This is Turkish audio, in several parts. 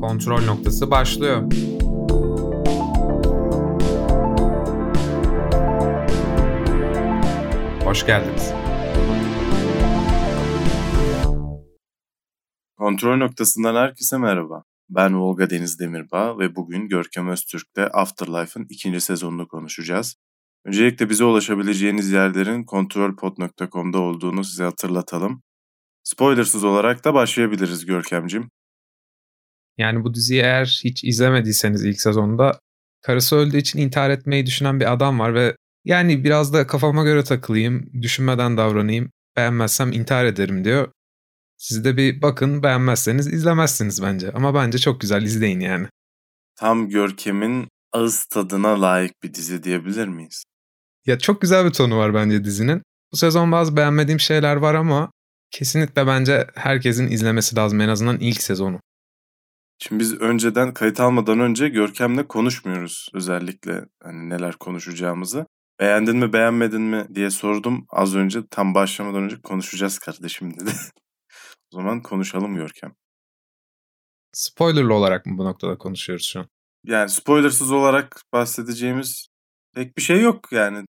Kontrol noktası başlıyor. Hoş geldiniz. Kontrol noktasından herkese merhaba. Ben Volga Deniz Demirbağ ve bugün Görkem Öztürk'le Afterlife'ın ikinci sezonunu konuşacağız. Öncelikle bize ulaşabileceğiniz yerlerin kontrolpod.com'da olduğunu size hatırlatalım. Spoilersız olarak da başlayabiliriz Görkemcim. Yani bu diziyi eğer hiç izlemediyseniz ilk sezonda karısı öldüğü için intihar etmeyi düşünen bir adam var ve yani biraz da kafama göre takılayım, düşünmeden davranayım, beğenmezsem intihar ederim diyor. Siz de bir bakın beğenmezseniz izlemezsiniz bence ama bence çok güzel izleyin yani. Tam Görkem'in ağız tadına layık bir dizi diyebilir miyiz? Ya çok güzel bir tonu var bence dizinin. Bu sezon bazı beğenmediğim şeyler var ama kesinlikle bence herkesin izlemesi lazım en azından ilk sezonu. Şimdi biz önceden kayıt almadan önce Görkem'le konuşmuyoruz özellikle hani neler konuşacağımızı. Beğendin mi beğenmedin mi diye sordum az önce tam başlamadan önce konuşacağız kardeşim dedi. o zaman konuşalım Görkem. Spoilerlı olarak mı bu noktada konuşuyoruz şu an? Yani spoilersız olarak bahsedeceğimiz pek bir şey yok yani.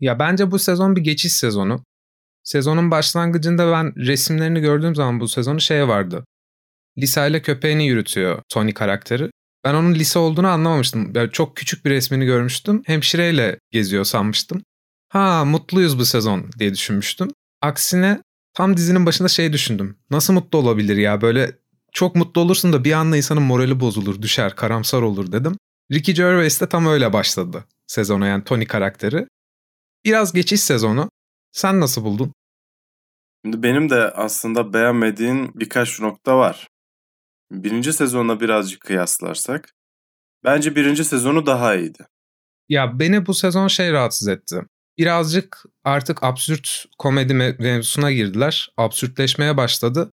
Ya bence bu sezon bir geçiş sezonu. Sezonun başlangıcında ben resimlerini gördüğüm zaman bu sezonu şey vardı. Lisa ile köpeğini yürütüyor Tony karakteri. Ben onun Lisa olduğunu anlamamıştım. Yani çok küçük bir resmini görmüştüm. Hemşireyle geziyor sanmıştım. Ha mutluyuz bu sezon diye düşünmüştüm. Aksine tam dizinin başında şey düşündüm. Nasıl mutlu olabilir ya böyle çok mutlu olursun da bir anda insanın morali bozulur, düşer, karamsar olur dedim. Ricky Gervais de tam öyle başladı sezona yani Tony karakteri. Biraz geçiş sezonu. Sen nasıl buldun? Şimdi benim de aslında beğenmediğim birkaç nokta var. Birinci sezonla birazcık kıyaslarsak bence birinci sezonu daha iyiydi. Ya beni bu sezon şey rahatsız etti. Birazcık artık absürt komedi mevzusuna girdiler. Absürtleşmeye başladı.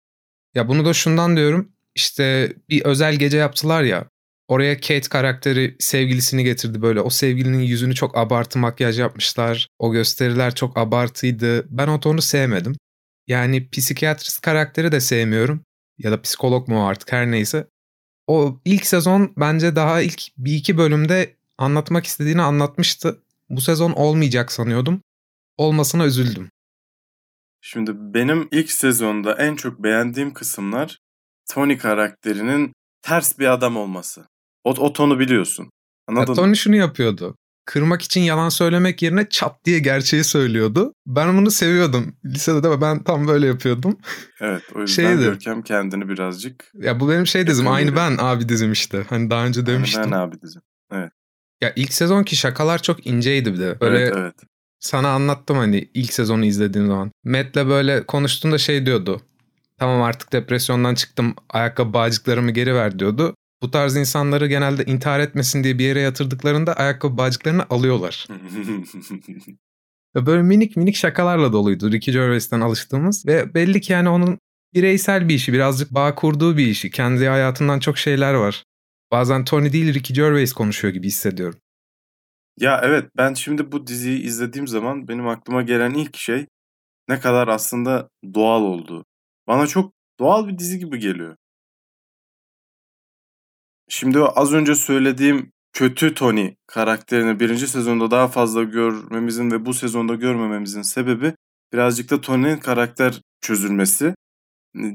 Ya bunu da şundan diyorum. İşte bir özel gece yaptılar ya. Oraya Kate karakteri sevgilisini getirdi böyle. O sevgilinin yüzünü çok abartı makyaj yapmışlar. O gösteriler çok abartıydı. Ben o tonu sevmedim. Yani psikiyatrist karakteri de sevmiyorum. Ya da psikolog mu artık her neyse. O ilk sezon bence daha ilk bir iki bölümde anlatmak istediğini anlatmıştı. Bu sezon olmayacak sanıyordum. Olmasına üzüldüm. Şimdi benim ilk sezonda en çok beğendiğim kısımlar Tony karakterinin ters bir adam olması. O, o tonu biliyorsun. Anladın ya, Tony şunu yapıyordu. Kırmak için yalan söylemek yerine çat diye gerçeği söylüyordu. Ben bunu seviyordum. Lisede de ben tam böyle yapıyordum. Evet o yüzden Şeydi, Görkem kendini birazcık... Ya bu benim şey dizim aynı ben abi dizim işte. Hani daha önce demiştim. Aynı ben abi dizim. Evet. Ya ilk sezonki şakalar çok inceydi bir de. Böyle evet evet. Sana anlattım hani ilk sezonu izlediğim zaman. Matt'le böyle konuştuğunda şey diyordu. Tamam artık depresyondan çıktım ayakkabı bağcıklarımı geri ver diyordu. Bu tarz insanları genelde intihar etmesin diye bir yere yatırdıklarında ayakkabı bağcıklarını alıyorlar. Böyle minik minik şakalarla doluydu Ricky Gervais'ten alıştığımız. Ve belli ki yani onun bireysel bir işi, birazcık bağ kurduğu bir işi. Kendi hayatından çok şeyler var. Bazen Tony değil Ricky Gervais konuşuyor gibi hissediyorum. Ya evet ben şimdi bu diziyi izlediğim zaman benim aklıma gelen ilk şey ne kadar aslında doğal olduğu. Bana çok doğal bir dizi gibi geliyor. Şimdi az önce söylediğim kötü Tony karakterini birinci sezonda daha fazla görmemizin ve bu sezonda görmememizin sebebi birazcık da Tony'nin karakter çözülmesi.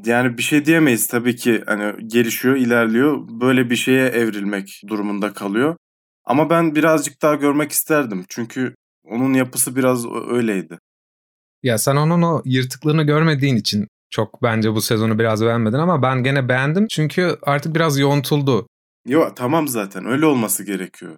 Yani bir şey diyemeyiz tabii ki hani gelişiyor, ilerliyor. Böyle bir şeye evrilmek durumunda kalıyor. Ama ben birazcık daha görmek isterdim. Çünkü onun yapısı biraz öyleydi. Ya sen onun o yırtıklığını görmediğin için çok bence bu sezonu biraz beğenmedin ama ben gene beğendim. Çünkü artık biraz yontuldu. Yo tamam zaten öyle olması gerekiyor.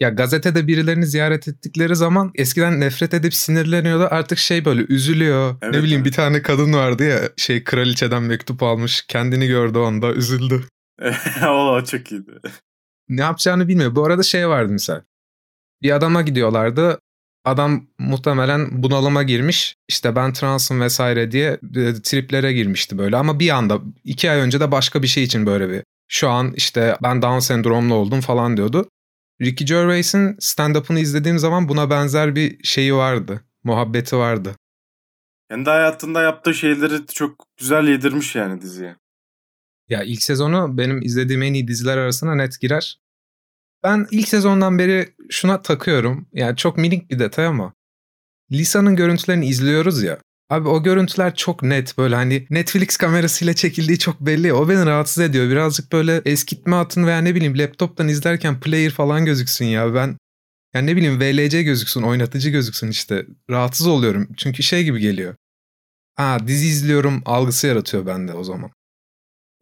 Ya gazetede birilerini ziyaret ettikleri zaman eskiden nefret edip sinirleniyordu. Artık şey böyle üzülüyor. Evet, ne bileyim evet. bir tane kadın vardı ya şey kraliçeden mektup almış. Kendini gördü onda üzüldü. o çok iyiydi. Ne yapacağını bilmiyor. Bu arada şey vardı misal. Bir adama gidiyorlardı. Adam muhtemelen bunalıma girmiş. İşte ben transım vesaire diye e, triplere girmişti böyle. Ama bir anda iki ay önce de başka bir şey için böyle bir şu an işte ben Down sendromlu oldum falan diyordu. Ricky Gervais'in stand-up'ını izlediğim zaman buna benzer bir şeyi vardı. Muhabbeti vardı. Kendi hayatında yaptığı şeyleri çok güzel yedirmiş yani diziye. Ya ilk sezonu benim izlediğim en iyi diziler arasına net girer. Ben ilk sezondan beri şuna takıyorum. Yani çok minik bir detay ama Lisa'nın görüntülerini izliyoruz ya. Abi o görüntüler çok net böyle hani Netflix kamerasıyla çekildiği çok belli. O beni rahatsız ediyor. Birazcık böyle eskitme atın veya ne bileyim laptoptan izlerken player falan gözüksün ya. Ben yani ne bileyim VLC gözüksün, oynatıcı gözüksün işte. Rahatsız oluyorum. Çünkü şey gibi geliyor. Ha dizi izliyorum algısı yaratıyor bende o zaman.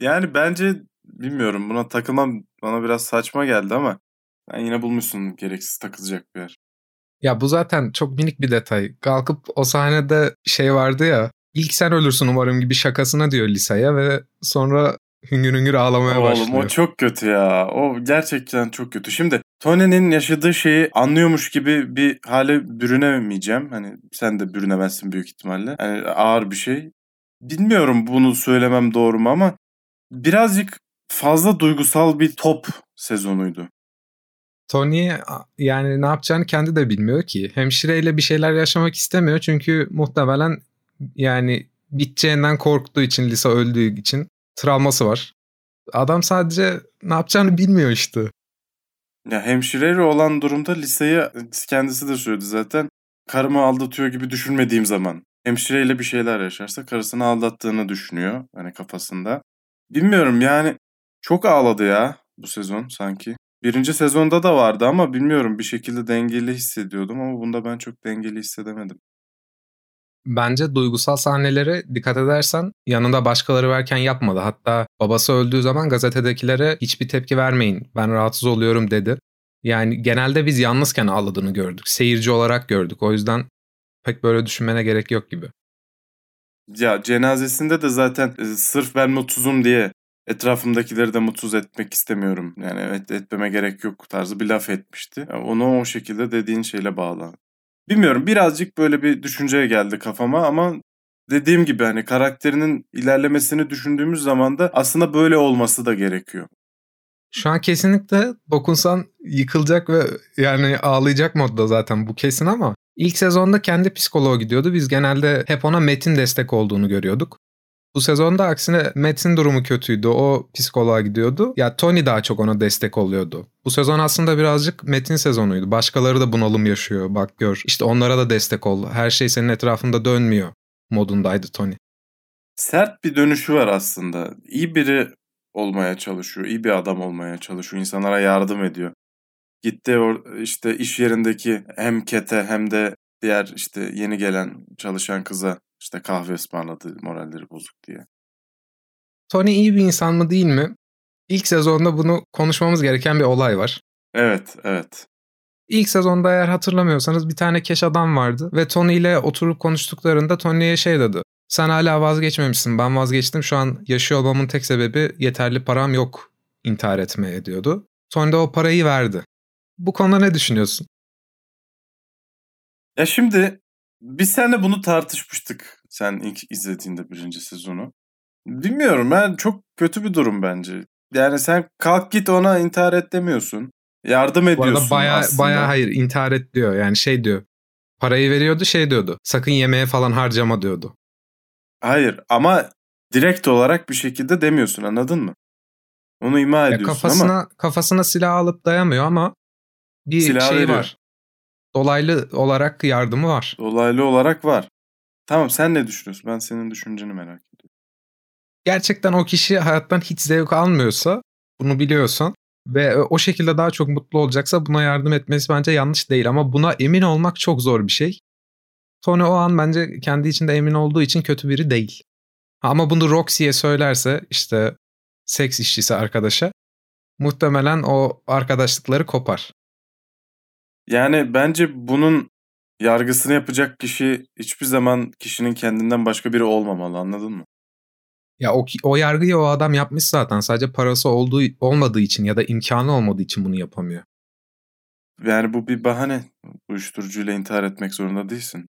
Yani bence bilmiyorum buna takılmam bana biraz saçma geldi ama ben yine bulmuşsun gereksiz takılacak bir yer. Ya bu zaten çok minik bir detay. Kalkıp o sahnede şey vardı ya. İlk sen ölürsün umarım gibi şakasına diyor Lisa'ya ve sonra hüngür hüngür ağlamaya Oğlum, başlıyor. o çok kötü ya. O gerçekten çok kötü. Şimdi Tony'nin yaşadığı şeyi anlıyormuş gibi bir hale bürünemeyeceğim. Hani sen de bürünemezsin büyük ihtimalle. Yani ağır bir şey. Bilmiyorum bunu söylemem doğru mu ama birazcık fazla duygusal bir top sezonuydu. Tony yani ne yapacağını kendi de bilmiyor ki. Hemşireyle bir şeyler yaşamak istemiyor çünkü muhtemelen yani biteceğinden korktuğu için Lisa öldüğü için travması var. Adam sadece ne yapacağını bilmiyor işte. Ya hemşireyle olan durumda Lisa'yı kendisi de söyledi zaten. Karımı aldatıyor gibi düşünmediğim zaman. Hemşireyle bir şeyler yaşarsa karısını aldattığını düşünüyor hani kafasında. Bilmiyorum yani çok ağladı ya bu sezon sanki. Birinci sezonda da vardı ama bilmiyorum bir şekilde dengeli hissediyordum ama bunda ben çok dengeli hissedemedim. Bence duygusal sahnelere dikkat edersen yanında başkaları verken yapmadı. Hatta babası öldüğü zaman gazetedekilere hiçbir tepki vermeyin ben rahatsız oluyorum dedi. Yani genelde biz yalnızken ağladığını gördük. Seyirci olarak gördük. O yüzden pek böyle düşünmene gerek yok gibi. Ya cenazesinde de zaten e, sırf ben mutsuzum diye etrafımdakileri de mutsuz etmek istemiyorum. Yani evet etmeme gerek yok tarzı bir laf etmişti. Onu o şekilde dediğin şeyle bağlı. Bilmiyorum birazcık böyle bir düşünceye geldi kafama ama dediğim gibi hani karakterinin ilerlemesini düşündüğümüz zaman da aslında böyle olması da gerekiyor. Şu an kesinlikle dokunsan yıkılacak ve yani ağlayacak modda zaten bu kesin ama ilk sezonda kendi psikoloğu gidiyordu. Biz genelde hep ona Metin destek olduğunu görüyorduk. Bu sezonda aksine Metin durumu kötüydü. O psikoloğa gidiyordu. Ya Tony daha çok ona destek oluyordu. Bu sezon aslında birazcık Metin sezonuydu. Başkaları da bunalım yaşıyor. Bak gör. İşte onlara da destek ol. Her şey senin etrafında dönmüyor modundaydı Tony. Sert bir dönüşü var aslında. İyi biri olmaya çalışıyor. iyi bir adam olmaya çalışıyor. İnsanlara yardım ediyor. Gitti işte iş yerindeki hem Kete hem de diğer işte yeni gelen çalışan kıza işte kahve ısmarladı moralleri bozuk diye. Tony iyi bir insan mı değil mi? İlk sezonda bunu konuşmamız gereken bir olay var. Evet, evet. İlk sezonda eğer hatırlamıyorsanız bir tane keş adam vardı ve Tony ile oturup konuştuklarında Tony'ye şey dedi. Sen hala vazgeçmemişsin. Ben vazgeçtim. Şu an yaşıyor olmamın tek sebebi yeterli param yok intihar etmeye diyordu. Tony de o parayı verdi. Bu konuda ne düşünüyorsun? Ya şimdi biz seninle bunu tartışmıştık. Sen ilk izlediğinde birinci sezonu. Bilmiyorum ben çok kötü bir durum bence. Yani sen kalk git ona intihar et demiyorsun. Yardım ediyorsun Bu arada baya, aslında. Baya hayır intihar et diyor. Yani şey diyor. Parayı veriyordu şey diyordu. Sakın yemeğe falan harcama diyordu. Hayır ama direkt olarak bir şekilde demiyorsun anladın mı? Onu ima ediyorsun kafasına, ama. Kafasına silah alıp dayamıyor ama bir silah şey veriyor. var. Dolaylı olarak yardımı var. Dolaylı olarak var. Tamam sen ne düşünüyorsun? Ben senin düşünceni merak ediyorum. Gerçekten o kişi hayattan hiç zevk almıyorsa, bunu biliyorsan ve o şekilde daha çok mutlu olacaksa buna yardım etmesi bence yanlış değil ama buna emin olmak çok zor bir şey. Tony o an bence kendi içinde emin olduğu için kötü biri değil. Ama bunu Roxy'ye söylerse işte seks işçisi arkadaşa muhtemelen o arkadaşlıkları kopar. Yani bence bunun yargısını yapacak kişi hiçbir zaman kişinin kendinden başka biri olmamalı anladın mı? Ya o, o yargıyı o adam yapmış zaten. Sadece parası olduğu olmadığı için ya da imkanı olmadığı için bunu yapamıyor. Yani bu bir bahane. Uyuşturucuyla intihar etmek zorunda değilsin.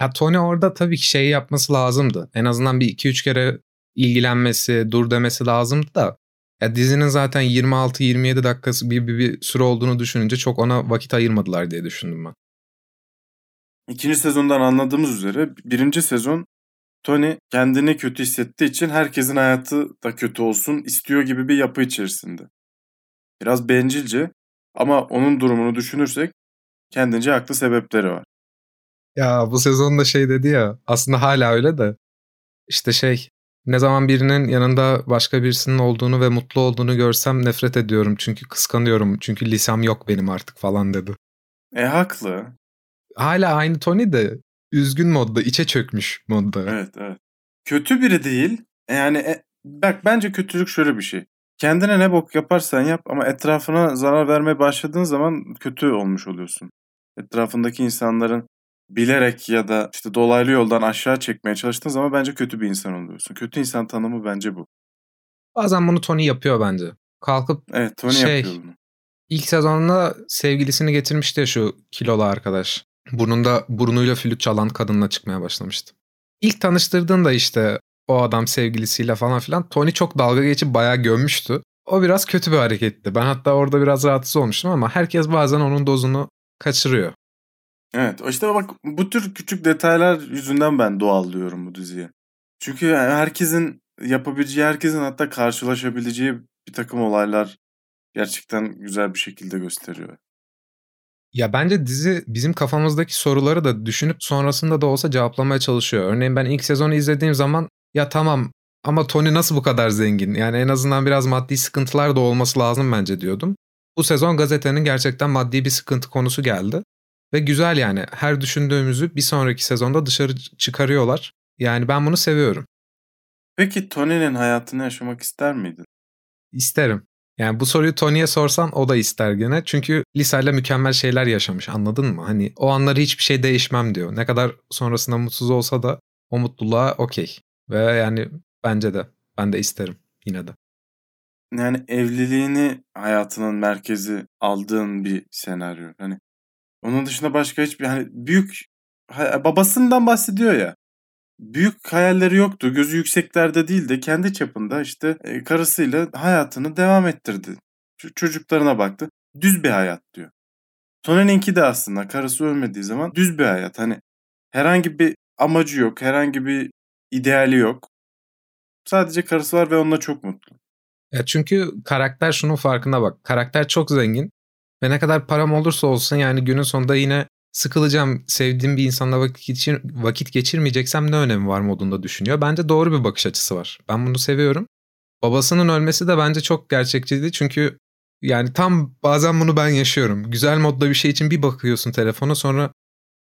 Ya Tony orada tabii ki şey yapması lazımdı. En azından bir iki üç kere ilgilenmesi, dur demesi lazımdı da ya dizinin zaten 26-27 dakikası bir, bir, bir süre olduğunu düşününce çok ona vakit ayırmadılar diye düşündüm ben. İkinci sezondan anladığımız üzere birinci sezon Tony kendini kötü hissettiği için herkesin hayatı da kötü olsun istiyor gibi bir yapı içerisinde. Biraz bencilce ama onun durumunu düşünürsek kendince haklı sebepleri var. Ya bu sezonda şey dedi ya aslında hala öyle de işte şey ne zaman birinin yanında başka birisinin olduğunu ve mutlu olduğunu görsem nefret ediyorum çünkü kıskanıyorum çünkü lisem yok benim artık falan dedi. E haklı. Hala aynı Tony de üzgün modda, içe çökmüş modda. Evet, evet. Kötü biri değil. Yani e, bak bence kötülük şöyle bir şey. Kendine ne bok yaparsan yap ama etrafına zarar vermeye başladığın zaman kötü olmuş oluyorsun. Etrafındaki insanların bilerek ya da işte dolaylı yoldan aşağı çekmeye çalıştığın zaman bence kötü bir insan oluyorsun. Kötü insan tanımı bence bu. Bazen bunu Tony yapıyor bence. Kalkıp Evet Tony şey, yapıyor bunu. ilk sezonda sevgilisini getirmişti ya şu kilolu arkadaş. Burnunda burnuyla flüt çalan kadınla çıkmaya başlamıştı. İlk tanıştırdığında işte o adam sevgilisiyle falan filan Tony çok dalga geçip bayağı gömmüştü. O biraz kötü bir hareketti. Ben hatta orada biraz rahatsız olmuştum ama herkes bazen onun dozunu kaçırıyor. Evet işte bak bu tür küçük detaylar yüzünden ben doğal diyorum bu diziye. Çünkü herkesin yapabileceği, herkesin hatta karşılaşabileceği bir takım olaylar gerçekten güzel bir şekilde gösteriyor. Ya bence dizi bizim kafamızdaki soruları da düşünüp sonrasında da olsa cevaplamaya çalışıyor. Örneğin ben ilk sezonu izlediğim zaman ya tamam ama Tony nasıl bu kadar zengin? Yani en azından biraz maddi sıkıntılar da olması lazım bence diyordum. Bu sezon gazetenin gerçekten maddi bir sıkıntı konusu geldi. Ve güzel yani her düşündüğümüzü bir sonraki sezonda dışarı çıkarıyorlar. Yani ben bunu seviyorum. Peki Tony'nin hayatını yaşamak ister miydin? İsterim. Yani bu soruyu Tony'ye sorsan o da ister gene. Çünkü Lisa'yla mükemmel şeyler yaşamış anladın mı? Hani o anları hiçbir şey değişmem diyor. Ne kadar sonrasında mutsuz olsa da o mutluluğa okey. Ve yani bence de ben de isterim yine de. Yani evliliğini hayatının merkezi aldığın bir senaryo. Hani onun dışında başka hiçbir hani büyük babasından bahsediyor ya. Büyük hayalleri yoktu. Gözü yükseklerde değil de kendi çapında işte e, karısıyla hayatını devam ettirdi. Çocuklarına baktı. Düz bir hayat diyor. Tony'ninki de aslında karısı ölmediği zaman düz bir hayat. Hani herhangi bir amacı yok, herhangi bir ideali yok. Sadece karısı var ve onunla çok mutlu. Ya çünkü karakter şunun farkında bak. Karakter çok zengin ve ne kadar param olursa olsun yani günün sonunda yine sıkılacağım, sevdiğim bir insanla vakit, geçir, vakit geçirmeyeceksem ne önemi var modunda düşünüyor. Bence doğru bir bakış açısı var. Ben bunu seviyorum. Babasının ölmesi de bence çok gerçekçiydi çünkü yani tam bazen bunu ben yaşıyorum. Güzel modda bir şey için bir bakıyorsun telefona sonra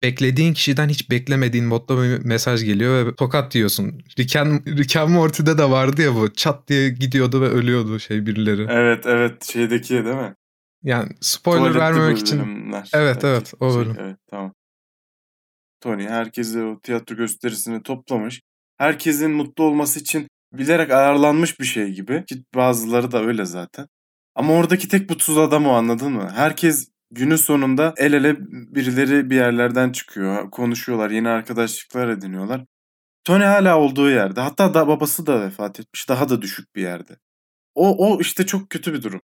beklediğin kişiden hiç beklemediğin modda bir mesaj geliyor ve tokat diyorsun. Rick and, Rick and Morty'de de vardı ya bu çat diye gidiyordu ve ölüyordu şey birileri. Evet evet şeydeki değil mi? Yani spoiler Tuvaletli vermemek için. Evet evet, evet o şey, bölüm. evet tamam. Tony herkesi o tiyatro gösterisini toplamış. Herkesin mutlu olması için bilerek ayarlanmış bir şey gibi. Ki bazıları da öyle zaten. Ama oradaki tek mutsuz adam o anladın mı? Herkes günün sonunda el ele birileri bir yerlerden çıkıyor. Konuşuyorlar. Yeni arkadaşlıklar ediniyorlar. Tony hala olduğu yerde. Hatta da babası da vefat etmiş. Daha da düşük bir yerde. O, o işte çok kötü bir durum.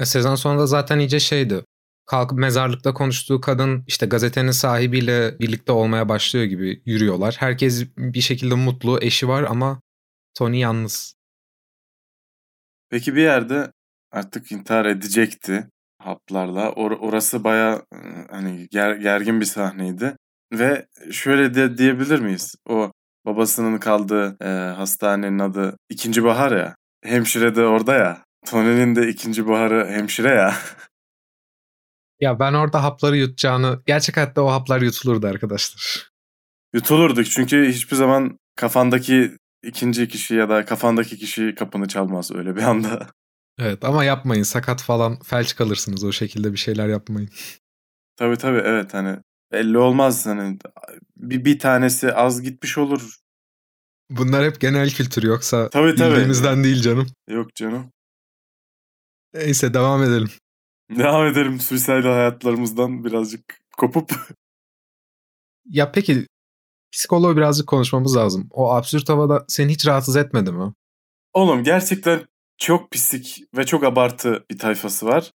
E, sezon sonunda zaten iyice şeydi. Kalkıp mezarlıkta konuştuğu kadın işte gazetenin sahibiyle birlikte olmaya başlıyor gibi yürüyorlar. Herkes bir şekilde mutlu, eşi var ama Tony yalnız. Peki bir yerde artık intihar edecekti haplarla. Or- orası baya hani ger- gergin bir sahneydi. Ve şöyle de diyebilir miyiz? O babasının kaldığı e, hastanenin adı ikinci Bahar ya. Hemşire de orada ya. Tony'nin de ikinci baharı hemşire ya. Ya ben orada hapları yutacağını... Gerçek hayatta o haplar yutulurdu arkadaşlar. Yutulurduk çünkü hiçbir zaman kafandaki ikinci kişi ya da kafandaki kişi kapını çalmaz öyle bir anda. Evet ama yapmayın sakat falan felç kalırsınız o şekilde bir şeyler yapmayın. Tabii tabii evet hani belli olmaz hani bir, bir tanesi az gitmiş olur. Bunlar hep genel kültür yoksa tabii, tabii. bildiğimizden değil canım. Yok canım. Neyse devam edelim. Devam edelim suicidal hayatlarımızdan birazcık kopup. ya peki psikoloğu birazcık konuşmamız lazım. O absürt havada seni hiç rahatsız etmedi mi? Oğlum gerçekten çok pislik ve çok abartı bir tayfası var.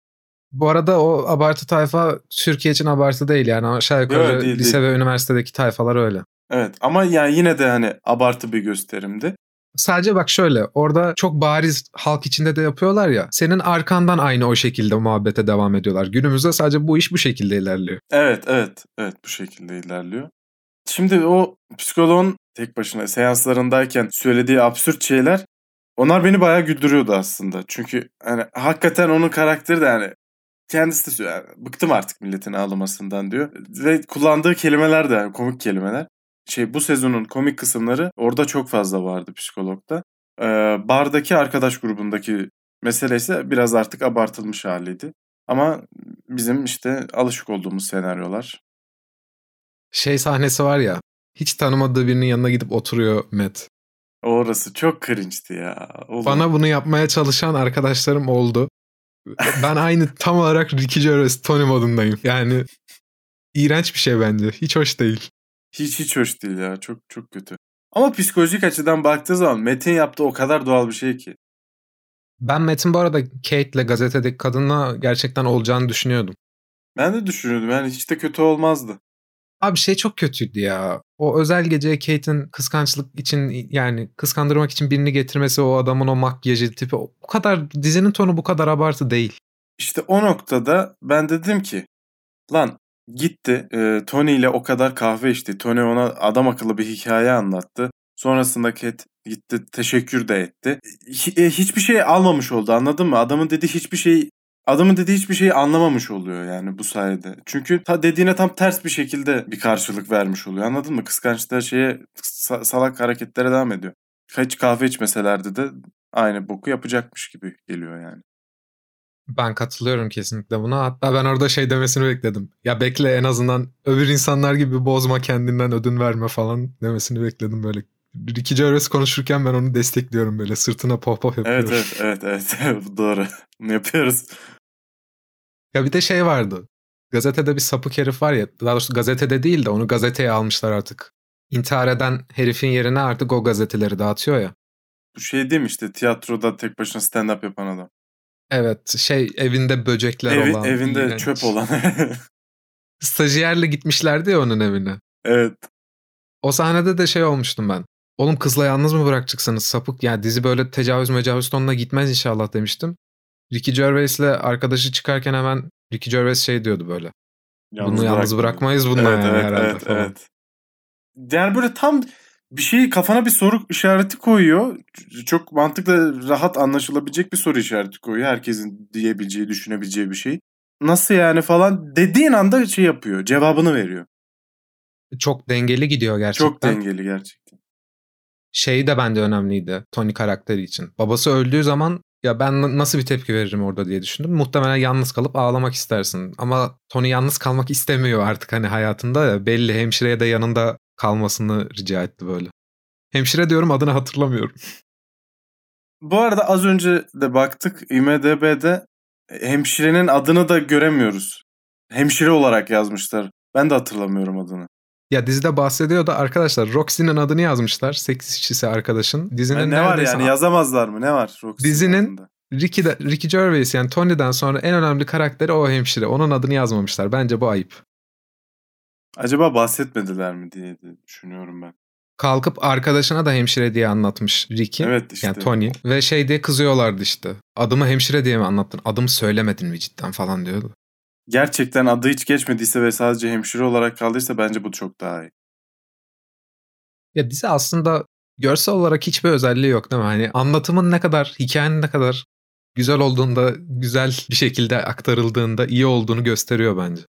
Bu arada o abartı tayfa Türkiye için abartı değil yani aşağı yukarı değil, lise değil. ve üniversitedeki tayfalar öyle. Evet ama yani yine de hani abartı bir gösterimdi. Sadece bak şöyle orada çok bariz halk içinde de yapıyorlar ya. Senin arkandan aynı o şekilde muhabbete devam ediyorlar. Günümüzde sadece bu iş bu şekilde ilerliyor. Evet evet evet bu şekilde ilerliyor. Şimdi o psikoloğun tek başına seanslarındayken söylediği absürt şeyler onlar beni bayağı güldürüyordu aslında. Çünkü hani hakikaten onun karakteri de yani kendisi de söylüyor. Yani, bıktım artık milletin ağlamasından diyor. Ve kullandığı kelimeler de yani komik kelimeler. Şey bu sezonun komik kısımları orada çok fazla vardı psikologda. Ee, bardaki arkadaş grubundaki mesele ise biraz artık abartılmış haliydi. Ama bizim işte alışık olduğumuz senaryolar. Şey sahnesi var ya. Hiç tanımadığı birinin yanına gidip oturuyor Matt. Orası çok cringe'ti ya. Oğlum. Bana bunu yapmaya çalışan arkadaşlarım oldu. Ben aynı tam olarak Ricky Gervais Tony modundayım. Yani iğrenç bir şey bence. Hiç hoş değil. Hiç hiç hoş değil ya. Çok çok kötü. Ama psikolojik açıdan baktığı zaman Metin yaptığı o kadar doğal bir şey ki. Ben Metin bu arada Kate'le gazetedeki kadınla gerçekten olacağını düşünüyordum. Ben de düşünüyordum. Yani hiç de kötü olmazdı. Abi şey çok kötüydü ya. O özel gece Kate'in kıskançlık için yani kıskandırmak için birini getirmesi o adamın o makyajı tipi o kadar dizinin tonu bu kadar abartı değil. İşte o noktada ben dedim ki lan gitti e, Tony ile o kadar kahve içti. Tony ona adam akıllı bir hikaye anlattı. Sonrasında Kate gitti teşekkür de etti. E, hiçbir şey almamış oldu anladın mı? Adamın dediği hiçbir şey Adamın dediği hiçbir şeyi anlamamış oluyor yani bu sayede. Çünkü ta dediğine tam ters bir şekilde bir karşılık vermiş oluyor. Anladın mı? Kıskançlığa şeye salak hareketlere devam ediyor. Hiç kahve içmeselerdi de aynı boku yapacakmış gibi geliyor yani. Ben katılıyorum kesinlikle buna. Hatta ben orada şey demesini bekledim. Ya bekle en azından öbür insanlar gibi bozma kendinden ödün verme falan demesini bekledim böyle. Ricky Gervais konuşurken ben onu destekliyorum böyle sırtına pop pop yapıyorum. Evet evet evet evet doğru. Yapıyoruz. Ya bir de şey vardı. Gazetede bir sapık herif var ya. Daha doğrusu gazetede değil de onu gazeteye almışlar artık. İntihar eden herifin yerine artık o gazeteleri dağıtıyor ya. Bu şey değil mi işte tiyatroda tek başına stand-up yapan adam. Evet şey evinde böcekler Evi, olan. Evinde iğrenç. çöp olan. Stajyerle gitmişlerdi ya onun evine. Evet. O sahnede de şey olmuştum ben. Oğlum kızla yalnız mı bırakacaksınız sapık? Yani dizi böyle tecavüz mecavüz tonuna gitmez inşallah demiştim. Ricky Gervais'le arkadaşı çıkarken hemen Ricky Gervais şey diyordu böyle. Yalnız Bunu yalnız bırakmayız bununla evet, yani evet, herhalde evet, falan. Evet. Yani böyle tam bir şey kafana bir soru işareti koyuyor. Çok mantıklı, rahat anlaşılabilecek bir soru işareti koyuyor. Herkesin diyebileceği, düşünebileceği bir şey. Nasıl yani falan dediğin anda şey yapıyor. Cevabını veriyor. Çok dengeli gidiyor gerçekten. Çok dengeli gerçekten. Şey de bende önemliydi Tony karakteri için. Babası öldüğü zaman ya ben nasıl bir tepki veririm orada diye düşündüm. Muhtemelen yalnız kalıp ağlamak istersin. Ama Tony yalnız kalmak istemiyor artık hani hayatında ya. Belli hemşireye de yanında kalmasını rica etti böyle. Hemşire diyorum adını hatırlamıyorum. Bu arada az önce de baktık IMDB'de hemşirenin adını da göremiyoruz. Hemşire olarak yazmışlar. Ben de hatırlamıyorum adını. Ya dizide bahsediyor da arkadaşlar Roxy'nin adını yazmışlar. Seks işçisi arkadaşın. Dizinin yani ne var yani yazamazlar mı? Ne var Roxy'nin Dizinin Ricky, de, Ricky Gervais yani Tony'den sonra en önemli karakteri o hemşire. Onun adını yazmamışlar. Bence bu ayıp. Acaba bahsetmediler mi diye de düşünüyorum ben. Kalkıp arkadaşına da hemşire diye anlatmış Ricky. Evet işte. Yani Tony. Ve şey diye kızıyorlardı işte. Adımı hemşire diye mi anlattın? Adımı söylemedin mi cidden falan diyordu gerçekten adı hiç geçmediyse ve sadece hemşire olarak kaldıysa bence bu çok daha iyi. Ya dizi aslında görsel olarak hiçbir özelliği yok değil mi? Hani anlatımın ne kadar, hikayenin ne kadar güzel olduğunda, güzel bir şekilde aktarıldığında iyi olduğunu gösteriyor bence.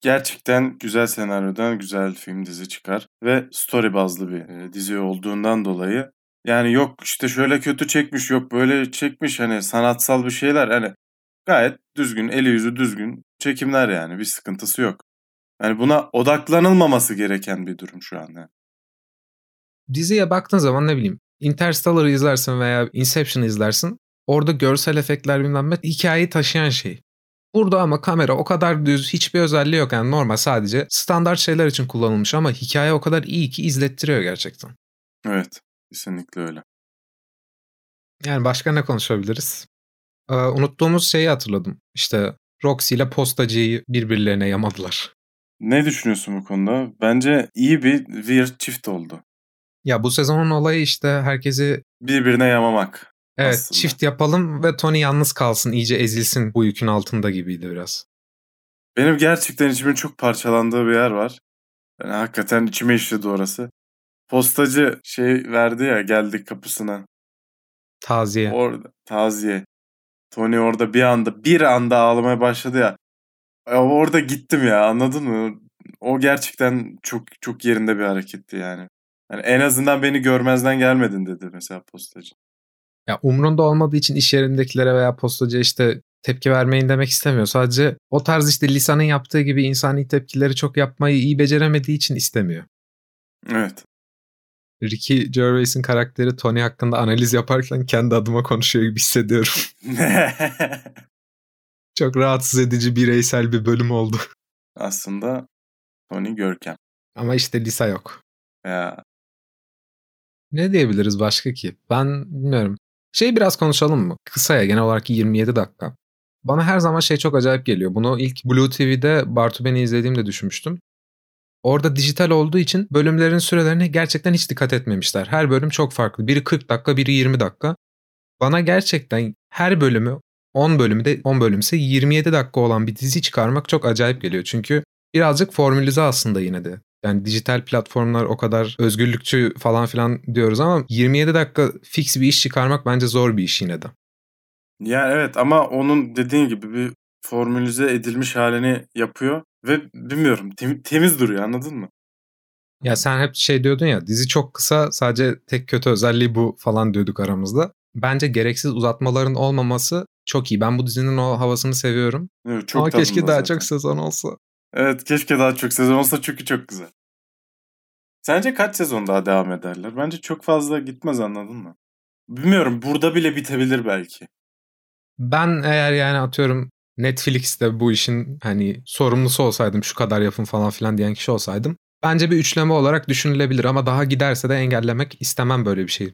Gerçekten güzel senaryodan güzel film dizi çıkar ve story bazlı bir e, dizi olduğundan dolayı yani yok işte şöyle kötü çekmiş yok böyle çekmiş hani sanatsal bir şeyler hani gayet düzgün eli yüzü düzgün çekimler yani bir sıkıntısı yok. Yani buna odaklanılmaması gereken bir durum şu an yani. Diziye baktığın zaman ne bileyim Interstellar'ı izlersin veya Inception'ı izlersin. Orada görsel efektler bilmem ne hikayeyi taşıyan şey. Burada ama kamera o kadar düz hiçbir özelliği yok yani normal sadece standart şeyler için kullanılmış ama hikaye o kadar iyi ki izlettiriyor gerçekten. Evet kesinlikle öyle. Yani başka ne konuşabiliriz? Ee, unuttuğumuz şeyi hatırladım. İşte Roxy ile postacıyı birbirlerine yamadılar. Ne düşünüyorsun bu konuda? Bence iyi bir weird çift oldu. Ya bu sezonun olayı işte herkesi Birbirine yamamak. Evet Aslında. çift yapalım ve Tony yalnız kalsın, iyice ezilsin bu yükün altında gibiydi biraz. Benim gerçekten içimin çok parçalandığı bir yer var. Yani hakikaten içime işledi orası. Postacı şey verdi ya geldik kapısına. Taziye. Orada taziye. Tony orada bir anda bir anda ağlamaya başladı ya. Ya Orada gittim ya anladın mı? O gerçekten çok çok yerinde bir hareketti yani. Yani en azından beni görmezden gelmedin dedi mesela postacı. Ya umrunda olmadığı için iş yerindekilere veya postacıya işte tepki vermeyin demek istemiyor. Sadece o tarz işte Lisa'nın yaptığı gibi insani tepkileri çok yapmayı iyi beceremediği için istemiyor. Evet. Ricky Gervais'in karakteri Tony hakkında analiz yaparken kendi adıma konuşuyor gibi hissediyorum. Çok rahatsız edici bireysel bir bölüm oldu. Aslında Tony Görkem. Ama işte Lisa yok. Ya Ne diyebiliriz başka ki? Ben bilmiyorum. Şey biraz konuşalım mı? Kısa ya genel olarak 27 dakika. Bana her zaman şey çok acayip geliyor. Bunu ilk Blue TV'de Bartu Beni izlediğimde düşünmüştüm. Orada dijital olduğu için bölümlerin sürelerine gerçekten hiç dikkat etmemişler. Her bölüm çok farklı. Biri 40 dakika, biri 20 dakika. Bana gerçekten her bölümü 10 bölümü de 10 bölümse 27 dakika olan bir dizi çıkarmak çok acayip geliyor. Çünkü birazcık formülize aslında yine de. Yani dijital platformlar o kadar özgürlükçü falan filan diyoruz ama 27 dakika fix bir iş çıkarmak bence zor bir iş yine de. Ya evet ama onun dediğin gibi bir formülize edilmiş halini yapıyor ve bilmiyorum tem- temiz duruyor anladın mı? Ya sen hep şey diyordun ya dizi çok kısa sadece tek kötü özelliği bu falan diyorduk aramızda. Bence gereksiz uzatmaların olmaması çok iyi. Ben bu dizinin o havasını seviyorum. Evet, çok Ama keşke daha zaten. çok sezon olsa. Evet keşke daha çok sezon olsa çünkü çok güzel. Sence kaç sezon daha devam ederler? Bence çok fazla gitmez anladın mı? Bilmiyorum burada bile bitebilir belki. Ben eğer yani atıyorum Netflix'te bu işin hani sorumlusu olsaydım şu kadar yapın falan filan diyen kişi olsaydım bence bir üçleme olarak düşünülebilir ama daha giderse de engellemek istemem böyle bir şey.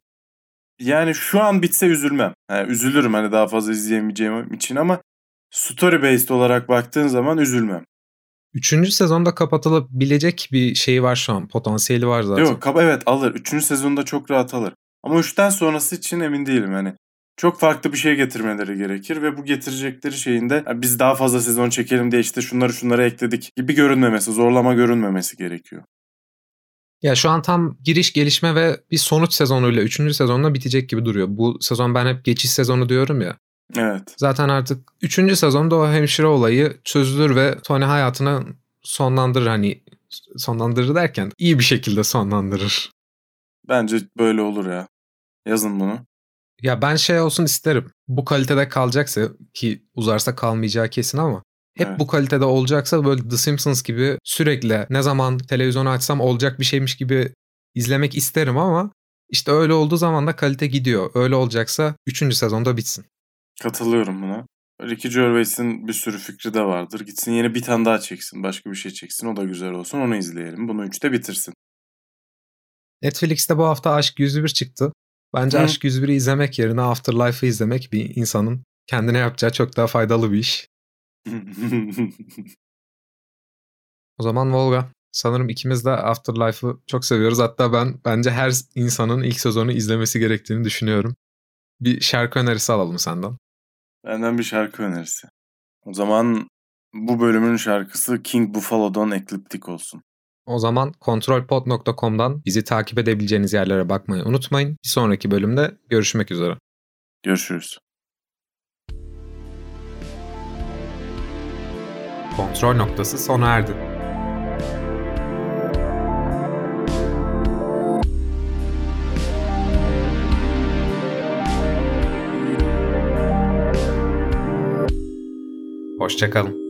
Yani şu an bitse üzülmem. Yani üzülürüm hani daha fazla izleyemeyeceğim için ama story based olarak baktığın zaman üzülmem. Üçüncü sezonda kapatılabilecek bir şey var şu an. Potansiyeli var zaten. Yok evet alır. Üçüncü sezonda çok rahat alır. Ama üçten sonrası için emin değilim hani. Çok farklı bir şey getirmeleri gerekir ve bu getirecekleri şeyin de "Ya biz daha fazla sezon çekelim diye işte şunları şunları ekledik gibi görünmemesi, zorlama görünmemesi gerekiyor. Ya şu an tam giriş gelişme ve bir sonuç sezonuyla üçüncü sezonla bitecek gibi duruyor. Bu sezon ben hep geçiş sezonu diyorum ya. Evet. Zaten artık üçüncü sezonda o hemşire olayı çözülür ve Tony hayatını sonlandırır hani sonlandırır derken iyi bir şekilde sonlandırır. Bence böyle olur ya. Yazın bunu. Ya ben şey olsun isterim. Bu kalitede kalacaksa ki uzarsa kalmayacağı kesin ama hep Evet. bu kalitede olacaksa böyle The Simpsons gibi sürekli ne zaman televizyonu açsam olacak bir şeymiş gibi izlemek isterim ama işte öyle olduğu zaman da kalite gidiyor. Öyle olacaksa 3. sezonda bitsin. Katılıyorum buna. Ricky Gervais'in bir sürü fikri de vardır. Gitsin yeni bir tane daha çeksin. Başka bir şey çeksin. O da güzel olsun. Onu izleyelim. Bunu üçte bitirsin. Netflix'te bu hafta Aşk 101 çıktı. Bence Hı. Aşk 101'i izlemek yerine Afterlife'ı izlemek bir insanın kendine yapacağı çok daha faydalı bir iş. O zaman Volga sanırım ikimiz de Afterlife'ı çok seviyoruz. Hatta ben bence her insanın ilk sezonu izlemesi gerektiğini düşünüyorum. Bir şarkı önerisi alalım senden. Benden bir şarkı önerisi. O zaman bu bölümün şarkısı King Buffalo'dan Ecliptic olsun. O zaman kontrolpod.com'dan bizi takip edebileceğiniz yerlere bakmayı unutmayın. Bir sonraki bölümde görüşmek üzere. Görüşürüz. Kontrol noktası sona erdi. Hoşçakalın.